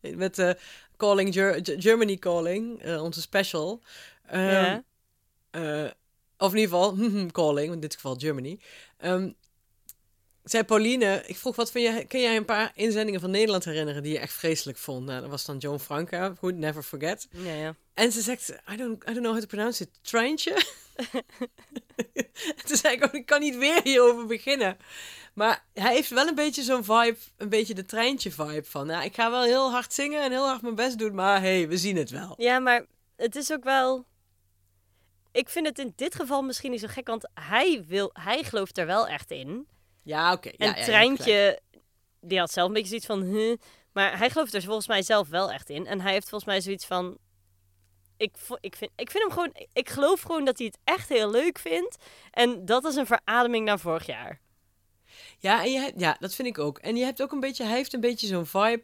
met eh, Calling Ger- Germany Calling, eh, onze special. Ehm, Ja. eh, of in ieder geval Calling, in dit geval Germany. Ehm, zei Pauline, ik vroeg wat van je, kun jij een paar inzendingen van Nederland herinneren die je echt vreselijk vond? Nou, dat was dan Joan Franca, goed, Never Forget. Ja, ja. En ze zegt, I don't, I don't know how to pronounce it, treintje? Toen zei ik ook, ik kan niet weer hierover beginnen. Maar hij heeft wel een beetje zo'n vibe, een beetje de treintje vibe van, nou, ik ga wel heel hard zingen en heel hard mijn best doen, maar hey, we zien het wel. Ja, maar het is ook wel. Ik vind het in dit geval misschien niet zo gek, want hij, wil, hij gelooft er wel echt in. Ja, oké. ja, en ja. Treintje, die had zelf een beetje zoiets van... Huh, maar hij gelooft er volgens mij zelf wel echt in. En hij heeft volgens mij zoiets van... Ik, ik, vind, ik vind hem gewoon... Ik geloof gewoon dat hij het echt heel leuk vindt. En dat is een verademing naar vorig jaar. Ja, en je ja, dat vind ik ook. En je hebt ook een beetje, hij heeft een beetje zo'n vibe.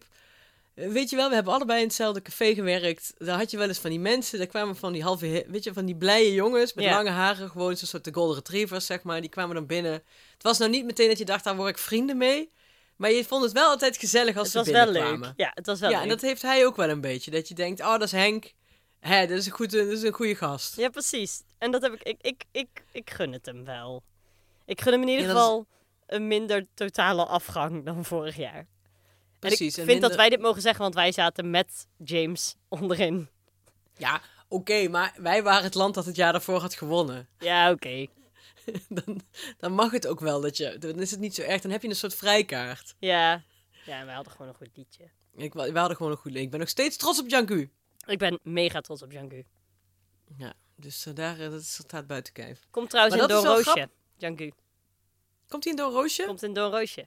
Eh, Weet je wel, we hebben allebei in hetzelfde café gewerkt. Daar had je wel eens van die mensen, daar kwamen van die halve, weet je, van die blije jongens met Ja. lange haren, gewoon zo'n soort de golden retrievers, zeg maar. Die kwamen dan binnen. Het was nou niet meteen dat je dacht, daar word ik vrienden mee. Maar je vond het wel altijd gezellig als Het ze was wel binnenkwamen. leuk. Ja, het was wel ja, leuk. en dat heeft hij ook wel een beetje. Dat je denkt, oh, dat is Henk. Hé, dat is een, goed, dat is een goede gast. Ja, precies. En dat heb ik... Ik, ik, ik, ik gun het hem wel. Ik gun hem in ieder Ja, dat is- geval een minder totale afgang dan vorig jaar. Precies. en en ik vind minder- dat wij dit mogen zeggen, want wij zaten met James onderin. Ja, oké, maar wij waren het land dat het jaar daarvoor had gewonnen. Ja, oké. dan, dan mag het ook wel dat je. Dan is het niet zo erg. Dan heb je een soort vrijkaart. Ja. Ja, wij hadden gewoon een goed liedje. Ik, we hadden gewoon een goed Ik ben nog steeds trots op Janku. Ik ben mega trots op Django. Ja, dus eh, daar eh, dat staat buiten kijf. Komt trouwens Maar in Don Roosje. Django. Komt hij in Door Roosje? Komt in Don Roosje.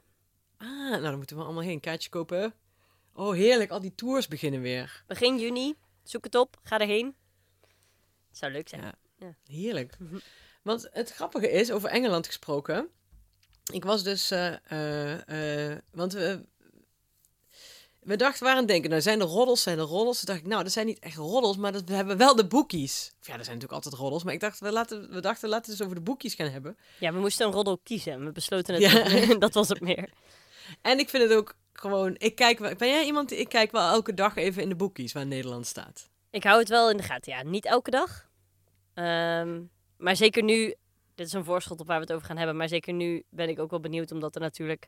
Ah, nou dan moeten we allemaal heen. Kaartje kopen. Oh, heerlijk. Al die tours beginnen weer. Begin juni. Zoek het op. Ga erheen. Het zou leuk zijn. Ja. Heerlijk. Want het grappige is, over Engeland gesproken. ik was dus, eh, want we, we dachten, we waren aan het denken, nou zijn er roddels, zijn er roddels. Toen dacht ik, nou, dat zijn niet echt roddels, maar dat, we hebben wel de boekies. Ja, er zijn natuurlijk altijd roddels, maar ik dacht, we, laten, we dachten, laten we het eens over de boekies gaan hebben. Ja, we moesten een roddel kiezen en we besloten het. Ja. dat was het meer. En ik vind het ook gewoon, ik kijk, wel- ben jij iemand, die- ik kijk wel elke dag even in de boekies waar Nederland staat. Ik hou het wel in de gaten. Ja, niet elke dag. Ehm, maar zeker nu, dit is een voorschot op waar we het over gaan hebben, maar zeker nu ben ik ook wel benieuwd, omdat er natuurlijk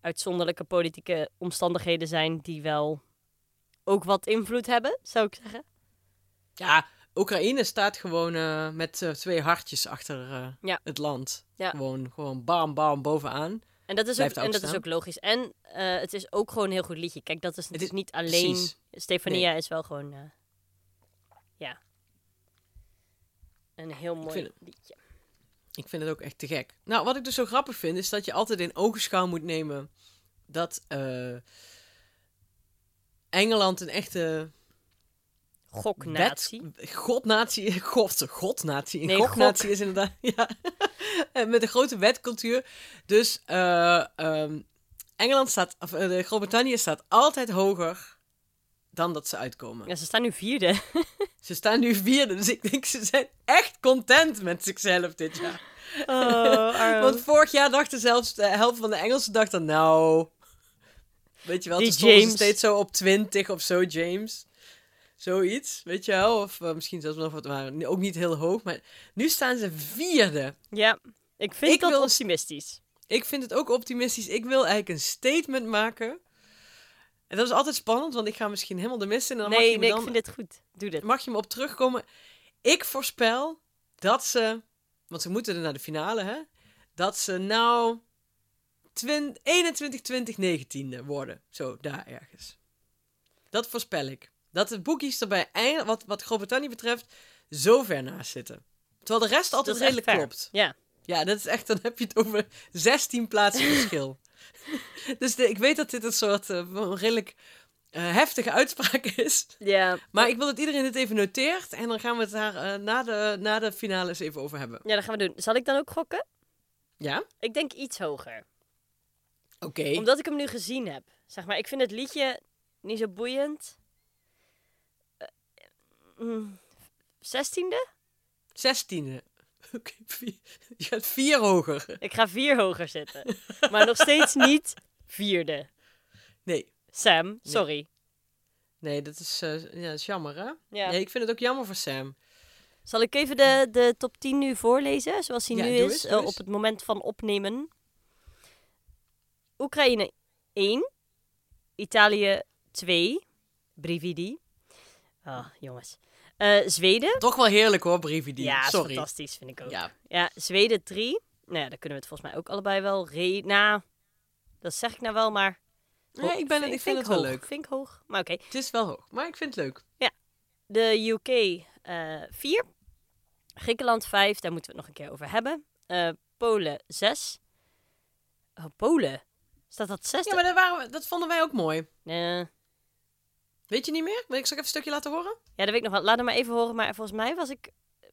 uitzonderlijke politieke omstandigheden zijn die wel ook wat invloed hebben, zou ik zeggen. Ja, Oekraïne staat gewoon eh, met eh, twee hartjes achter eh, Ja. het land. Ja. Gewoon, gewoon bam, bam, bovenaan. En dat is, ook, en dat is ook logisch. En het is ook gewoon een heel goed liedje. Kijk, dat is is- niet alleen... precies. Stefania is wel gewoon... ja. Een heel mooi liedje. Ik vind het ook echt te gek. Nou, wat ik dus zo grappig vind, is dat je altijd in ogenschouw moet nemen dat eh, Engeland een echte Goknatie. godnatie, god, godnatie, een Nee, gok. is inderdaad, ja, Eh, met een grote wetcultuur. Dus eh, ehm, Engeland staat, of de Groot-Brittannië staat altijd hoger dan dat ze uitkomen. Ja, ze staan nu vierde. Ze staan nu vierde, dus ik denk ze zijn echt content met zichzelf dit jaar. Oh, Want vorig jaar dachten zelfs de helft van de Engelsen dachten, nou... Weet je wel, Die toen James. steeds zo op 20 of zo, James. Zoiets, weet je wel. Of eh, misschien zelfs nog wat, maar ook niet heel hoog. Maar nu staan ze vierde. ja, ik vind Ik dat wil- optimistisch. Ik vind het ook optimistisch. Ik wil eigenlijk een statement maken. En dat is altijd spannend, want ik ga misschien helemaal de mist in. En dan mag Nee, je me nee, dan ik vind dit goed. Doe dit. mag je me op terugkomen. Ik voorspel dat ze, want ze moeten er naar de finale, hè? Dat ze nou 20, 21, 20, 19 worden. Zo, daar ergens. Dat voorspel ik. Dat de boekies er bij eind- wat, wat Groot-Brittannië betreft, zo ver naast zitten. Terwijl de rest altijd redelijk fair. klopt. Ja. Ja, dat is echt, dan heb je het over 16 plaatsen verschil. dus de- ik weet dat dit een soort eh, redelijk eh, heftige uitspraak is. Ja. Maar ik wil dat iedereen dit even noteert. En dan gaan we het daar eh, na, de, na de finale eens even over hebben. ja, dat gaan we doen. Zal ik dan ook gokken? Ja? Ik denk iets hoger. Oké. Omdat ik hem nu gezien heb. Zeg maar, ik vind het liedje niet zo boeiend. Mm, Zestiende? Zestiende. Oké, vier- je gaat vier hoger. Ik ga vier hoger zitten. maar nog steeds niet vierde. Nee. Sam, sorry. Nee, dat is, eh, ja, dat is jammer, hè? Ja. Nee, ik vind het ook jammer voor Sam. Zal ik even de, de top 10 nu voorlezen, zoals die Ja, nu is, eens, eh, op het moment van opnemen? Oekraïne 1, Italië 2, Brividi. Ah, jongens. Eh, Zweden. Toch wel heerlijk hoor, Brividi. Ja, is Sorry. fantastisch, vind ik ook. Ja. Ja, Zweden 3. Nou ja, daar kunnen we het volgens mij ook allebei wel. Re nou, dat zeg ik nou wel, maar... Nee, ik, ben, ik vind het wel leuk. Vind ik hoog, maar oké. Het is wel hoog, maar ik vind het leuk. De UK 4. Griekenland 5, daar moeten we het nog een keer over hebben. Eh, Polen 6. Oh, Polen. Staat dat 6? Ja, maar dat, waren we, dat vonden wij ook mooi. Eh, Weet je niet meer? Wil ik ik even een stukje laten horen? ja, dat weet ik nog wel. Laat hem maar even horen. Maar volgens mij was ik eh,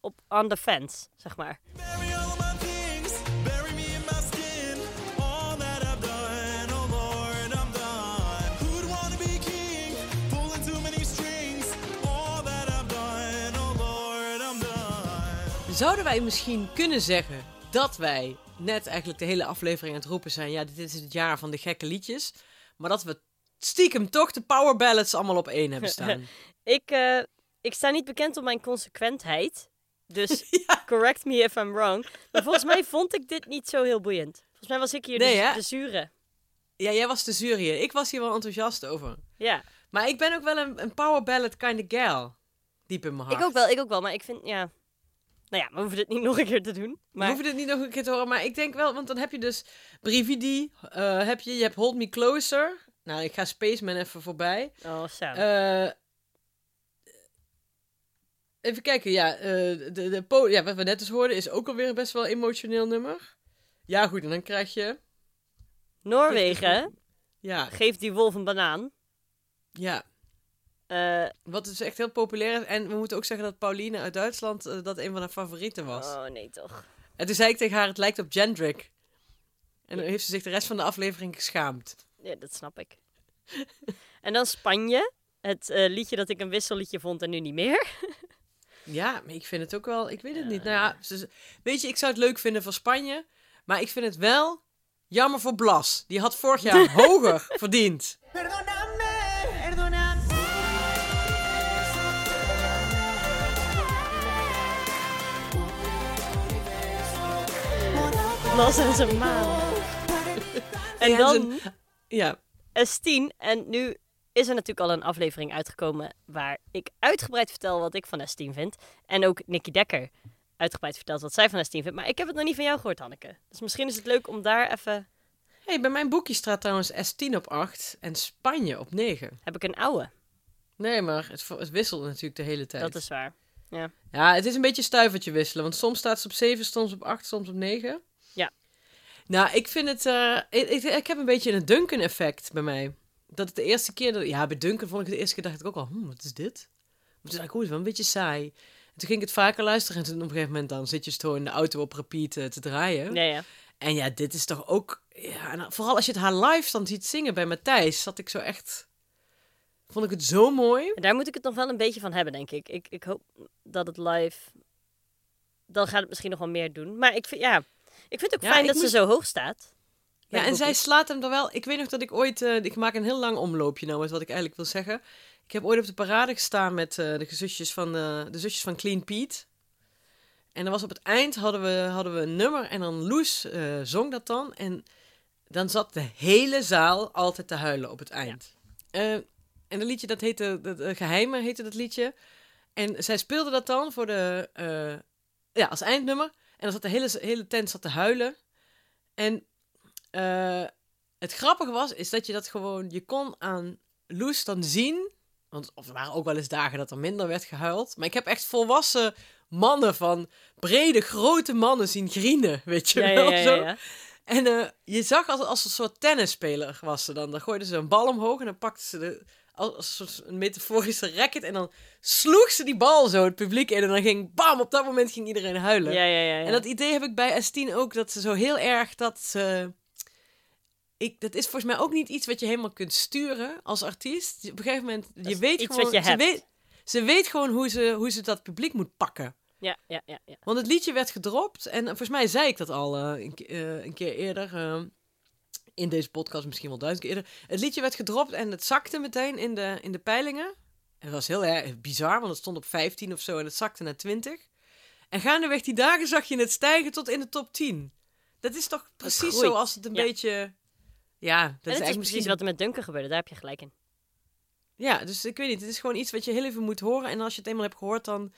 op on the fence, zeg maar. Bury all of my things, bury me in my skin. All that I've done, oh Lord, I'm done. Who'd wanna be king? Pulling too many strings. All that I've done, oh Lord, I'm done. Zouden wij misschien kunnen zeggen dat wij net eigenlijk de hele aflevering aan het roepen zijn... Ja, dit is het jaar van de gekke liedjes. Maar dat we stiekem toch de power ballads allemaal op één hebben staan. Ik, eh, ik sta niet bekend om mijn consequentheid. Dus correct me if I'm wrong. Maar volgens mij vond ik dit niet zo heel boeiend. Volgens mij was ik hier Nee, de, hè? de zure. Ja, jij was de jury. Ik was hier wel enthousiast over. Ja, Maar ik ben ook wel een, een power ballad kind of gal. Diep in mijn hart. ik ook wel, ik ook wel. Maar ik vind, ja... Nou ja, we hoeven dit niet nog een keer te doen. We Maar hoeven dit niet nog een keer te horen, maar ik denk wel, want dan heb je dus Brividi, eh, heb je, je hebt Hold Me Closer. Nou, ik ga Spaceman even voorbij. Oh, zo. Eh, even kijken, ja, eh, de, de ja, wat we net dus hoorden is ook alweer een best wel emotioneel nummer. Ja, goed, en dan krijg je, Noorwegen ja, geeft die wolf een banaan. ja, Eh, wat dus echt heel populair is. En we moeten ook zeggen dat Pauline uit Duitsland dat een van haar favorieten was. oh, nee toch. En toen zei ik tegen haar, het lijkt op Jendrik. En dan heeft ze zich de rest van de aflevering geschaamd. Ja, dat snap ik. en dan Spanje. Het eh, liedje dat ik een wisselliedje vond en nu niet meer. Ja, maar ik vind het ook wel... Ik weet het niet. Nou ja, ze- weet je, ik zou het leuk vinden voor Spanje. Maar ik vind het wel jammer voor Blas. Die had vorig jaar hoger verdiend. Los en zijn maan. En dan Ja, S10. En nu is er natuurlijk al een aflevering uitgekomen waar ik uitgebreid vertel wat ik van S10 vind. En ook Nicky Dekker uitgebreid vertelt wat zij van S10 vindt. Maar ik heb het nog niet van jou gehoord, Hanneke. Dus misschien is het leuk om daar even... hey, bij mijn boekje staat trouwens S10 op 8 en Spanje op 9. Heb ik een oude. Nee, maar het, het wisselt natuurlijk de hele tijd. Dat is waar. Ja. Ja, het is een beetje stuivertje wisselen. Want soms staat ze op 7, soms op 8, soms op 9. Nou, ik vind het... eh, ik, ik, ik heb een beetje een Duncan-effect bij mij. Dat het de eerste keer... Dat, ja, bij Duncan vond ik het de eerste keer dacht ik ook al... Hm, wat is dit? Maar toen dacht ik, het is wel een beetje saai. En toen ging ik het vaker luisteren. En toen op een gegeven moment dan zit je zo in de auto op repeat eh, te draaien. Ja, ja. En ja, dit is toch ook... Ja, en vooral als je het haar live dan ziet zingen bij Matthijs... zat ik zo echt... Vond ik het zo mooi. En daar moet ik het nog wel een beetje van hebben, denk ik. Ik, ik hoop dat het live... Dan gaat het misschien nog wel meer doen. Maar ik vind, ja, ik vind het ook Ja, fijn dat moest- ze zo hoog staat. Ja, en zij slaat hem er wel. Ik weet nog dat ik ooit. eh, ik maak een heel lang omloopje nou met wat ik eigenlijk wil zeggen. Ik heb ooit op de parade gestaan met eh, de zusjes van de, de zusjes van Clean Pete. En dan was op het eind hadden we, hadden we een nummer en dan Loes eh, zong dat dan. En dan zat de hele zaal altijd te huilen op het eind. Eh, en dat liedje, dat heette, dat, eh, Geheime heette dat liedje. En zij speelde dat dan voor de, eh, ja, als eindnummer. En dan zat de hele, hele tent zat te huilen. En eh, het grappige was, is dat je dat gewoon, je kon aan Loes dan zien. Want of er waren ook wel eens dagen dat er minder werd gehuild. Maar ik heb echt volwassen mannen van brede, grote mannen zien grienen, weet je Ja, wel. ja, zo. ja. En eh, je zag als, als een soort tennisspeler was ze dan. Dan gooiden ze een bal omhoog en dan pakte ze de, als een soort metaforische racket. En dan sloeg ze die bal zo het publiek in. En dan ging bam, op dat moment ging iedereen huilen. Ja, ja, ja, ja. En dat idee heb ik bij S10 ook, dat ze zo heel erg dat ze... Ik, dat is volgens mij ook niet iets wat je helemaal kunt sturen als artiest. Op een gegeven moment, je weet gewoon... je ze, weet, ze weet gewoon hoe ze, hoe ze dat publiek moet pakken. Ja, ja, ja, ja. Want het liedje werd gedropt. En volgens mij zei ik dat al eh, een, eh, een keer eerder. eh, in deze podcast misschien wel duizend keer eerder. Het liedje werd gedropt en het zakte meteen in de, in de peilingen. En dat was heel erg bizar, want het stond op 15 of zo en het zakte naar 20. En gaandeweg die dagen zag je het stijgen tot in de top 10. Dat is toch precies zoals het een Ja. beetje... Ja, dat en is het is eigenlijk precies misschien... wat er met Duncan gebeurde. Daar heb je gelijk in. Ja, dus ik weet niet. Het is gewoon iets wat je heel even moet horen. En als je het eenmaal hebt gehoord, dan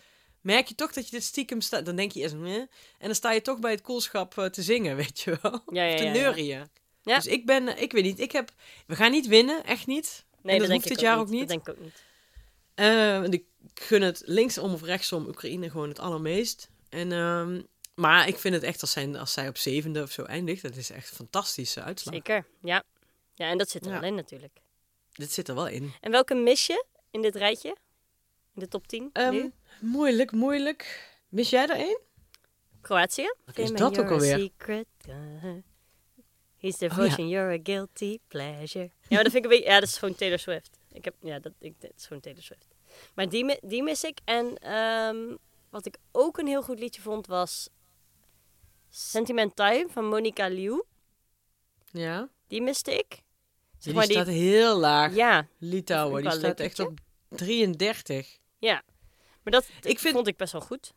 merk je toch dat je dit stiekem staat. Dan denk je eerst, "Meh." en dan sta je toch bij het koelschap eh, te zingen, weet je wel. Ja, ja, Of te neurien. Dus ik ben, eh, ik weet niet, ik heb, we gaan niet winnen, echt niet. Nee, en dat, denk hoeft ik dit jaar ook Dat niet. denk ik ook niet. Want ik gun het linksom of rechtsom Oekraïne gewoon het allermeest. En, ehm, maar ik vind het echt als, zij, als zij op zevende of zo eindigt, dat is echt een fantastische uitslag. Zeker, ja. Ja, en dat zit er Ja. wel in natuurlijk. Dit zit er wel in. En welke mis je in dit rijtje? In de top 10 Ehm, nu? Moeilijk, moeilijk. Mis jij er één? Kroatië? Wat is dat ook alweer? secret, uh, His devotion, you're a guilty pleasure. Ja, maar dat vind ik een beetje... Ja, dat is gewoon Taylor Swift. Ik heb... Ja, dat, ik, dat is gewoon Taylor Swift. Maar die, die mis ik. En ehm, wat ik ook een heel goed liedje vond was... Sentiment Time van Monica Liu. Ja. Die miste ik. Die, maar die- staat heel laag. Ja, Litouwen, die staat echt op 33. ja. Maar dat Ik vind- vond ik best wel goed.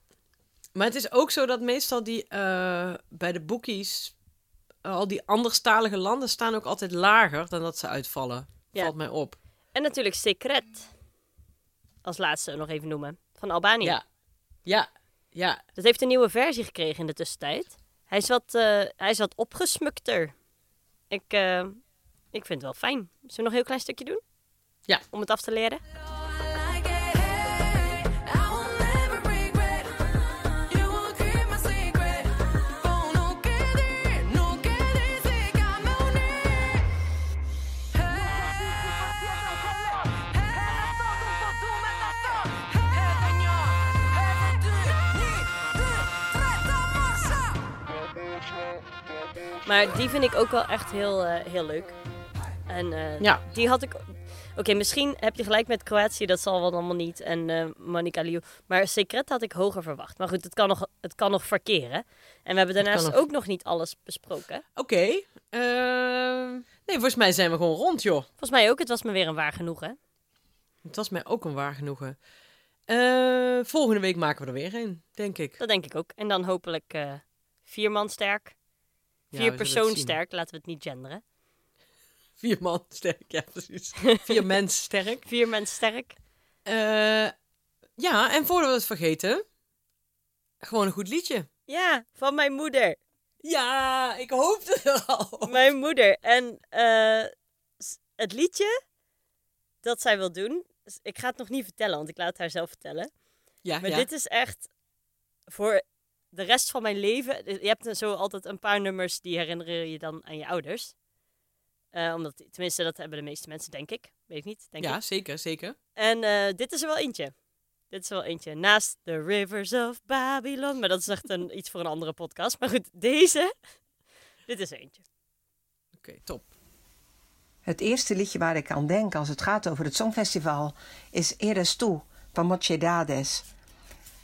Maar het is ook zo dat meestal die eh, bij de boekies... eh, al die anderstalige landen staan ook altijd lager dan dat ze uitvallen. Ja. Valt mij op. En natuurlijk Secret. Als laatste nog even noemen. Van Albanië. Ja. Ja. Ja. Dat heeft een nieuwe versie gekregen in de tussentijd. Hij is wat, eh, hij is wat opgesmukter. Ik, ik vind het wel fijn. Zullen we nog een heel klein stukje doen? Ja. Om het af te leren? Maar die vind ik ook wel echt heel, eh, heel leuk. En eh, Ja. die had ik... Oké, misschien heb je gelijk met Kroatië, dat zal wel allemaal niet. En eh Monica Liu. Maar Secret had ik hoger verwacht. Maar goed, het kan nog, het kan nog verkeren. En we hebben daarnaast nog. ook nog niet alles besproken. Oké. ehm, nee, volgens mij zijn we gewoon rond, joh. Volgens mij ook, het was me weer een waar genoegen. Het was mij ook een waar genoegen. Eh, volgende week maken we er weer een, denk ik. Dat denk ik ook. En dan hopelijk eh, vier man sterk. Vier persoon het sterk, laten we het niet genderen. Vier man sterk, ja precies. Vier mensen sterk. Vier mensen sterk. Eh, ja, en voordat we het vergeten, gewoon een goed liedje. Ja, van mijn moeder. Ja, ik hoopte er al. Mijn moeder. En eh, het liedje dat zij wil doen, ik ga het nog niet vertellen, want ik laat het haar zelf vertellen. Ja, Maar ja. dit is echt voor de rest van mijn leven. Je hebt zo altijd een paar nummers die herinneren je dan aan je ouders. Eh, omdat, tenminste, dat hebben de meeste mensen, denk ik. Weet ik niet, denk ja, ik. zeker, zeker. En eh, dit is er wel eentje. Dit is er wel eentje. Naast The Rivers of Babylon. Maar dat is echt een, iets voor een andere podcast. Maar goed, deze. Dit is er eentje. Oké, top. Het eerste liedje waar ik aan denk als het gaat over het Songfestival is Eres Tu van Mochedades.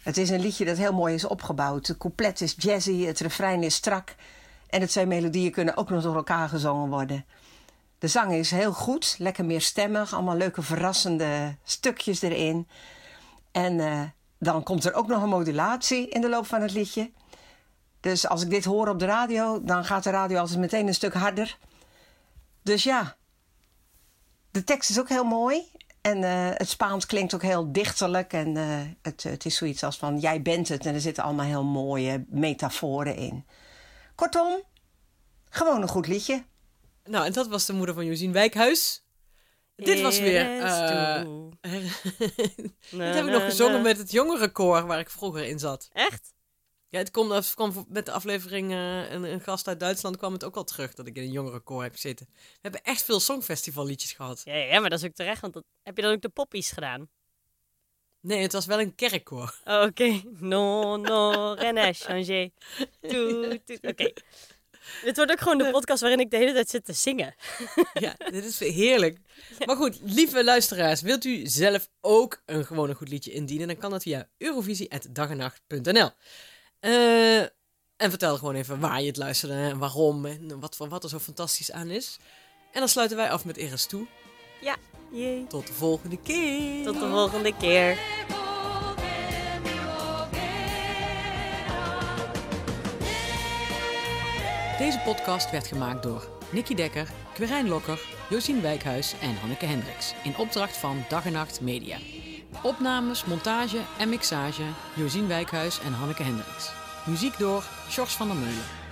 Het is een liedje dat heel mooi is opgebouwd. De couplet is jazzy, het refrein is strak en de twee melodieën kunnen ook nog door elkaar gezongen worden. De zang is heel goed, lekker meerstemmig, allemaal leuke verrassende stukjes erin. En eh, dan komt er ook nog een modulatie in de loop van het liedje. Dus als ik dit hoor op de radio, dan gaat de radio altijd meteen een stuk harder. Dus ja, de tekst is ook heel mooi. En eh, het Spaans klinkt ook heel dichterlijk. En eh, het, het is zoiets als van jij bent het. En er zitten allemaal heel mooie metaforen in. Kortom, gewoon een goed liedje. Nou, en dat was de moeder van Josien Wijkhuis. Dit was weer... Eh, tu. dit heb ik nog gezongen met het jongerenkoor waar ik vroeger in zat. Echt? Ja, het kwam, het kwam met de aflevering eh, een, een gast uit Duitsland kwam het ook al terug dat ik in een jongerenkoor heb gezeten. We hebben echt veel songfestivalliedjes gehad. Ja, ja, maar dat is ook terecht. Want dat, heb je dan ook de poppies gedaan? Nee, het was wel een kerkkoor. Oh, Oké. Non, non, rien changé. Oké. Dit wordt ook gewoon de podcast waarin ik de hele tijd zit te zingen. Ja, dit is heerlijk. Maar goed, lieve luisteraars, wilt u zelf ook een gewoon een goed liedje indienen? Dan kan dat via eurovisie.dagenacht.nl. Eh en vertel gewoon even waar je het luisterde en waarom en wat, wat er zo fantastisch aan is. En dan sluiten wij af met Eres toe. Ja. Jee. Tot de volgende keer. Tot de volgende keer. Deze podcast werd gemaakt door Nicky Dekker, Quirijn Lokker, Josien Wijkhuis en Hanneke Hendricks in opdracht van Dag en Nacht Media. Opnames, montage en mixage Josien Wijkhuis en Hanneke Hendricks. Muziek door Sjors van der Meulen.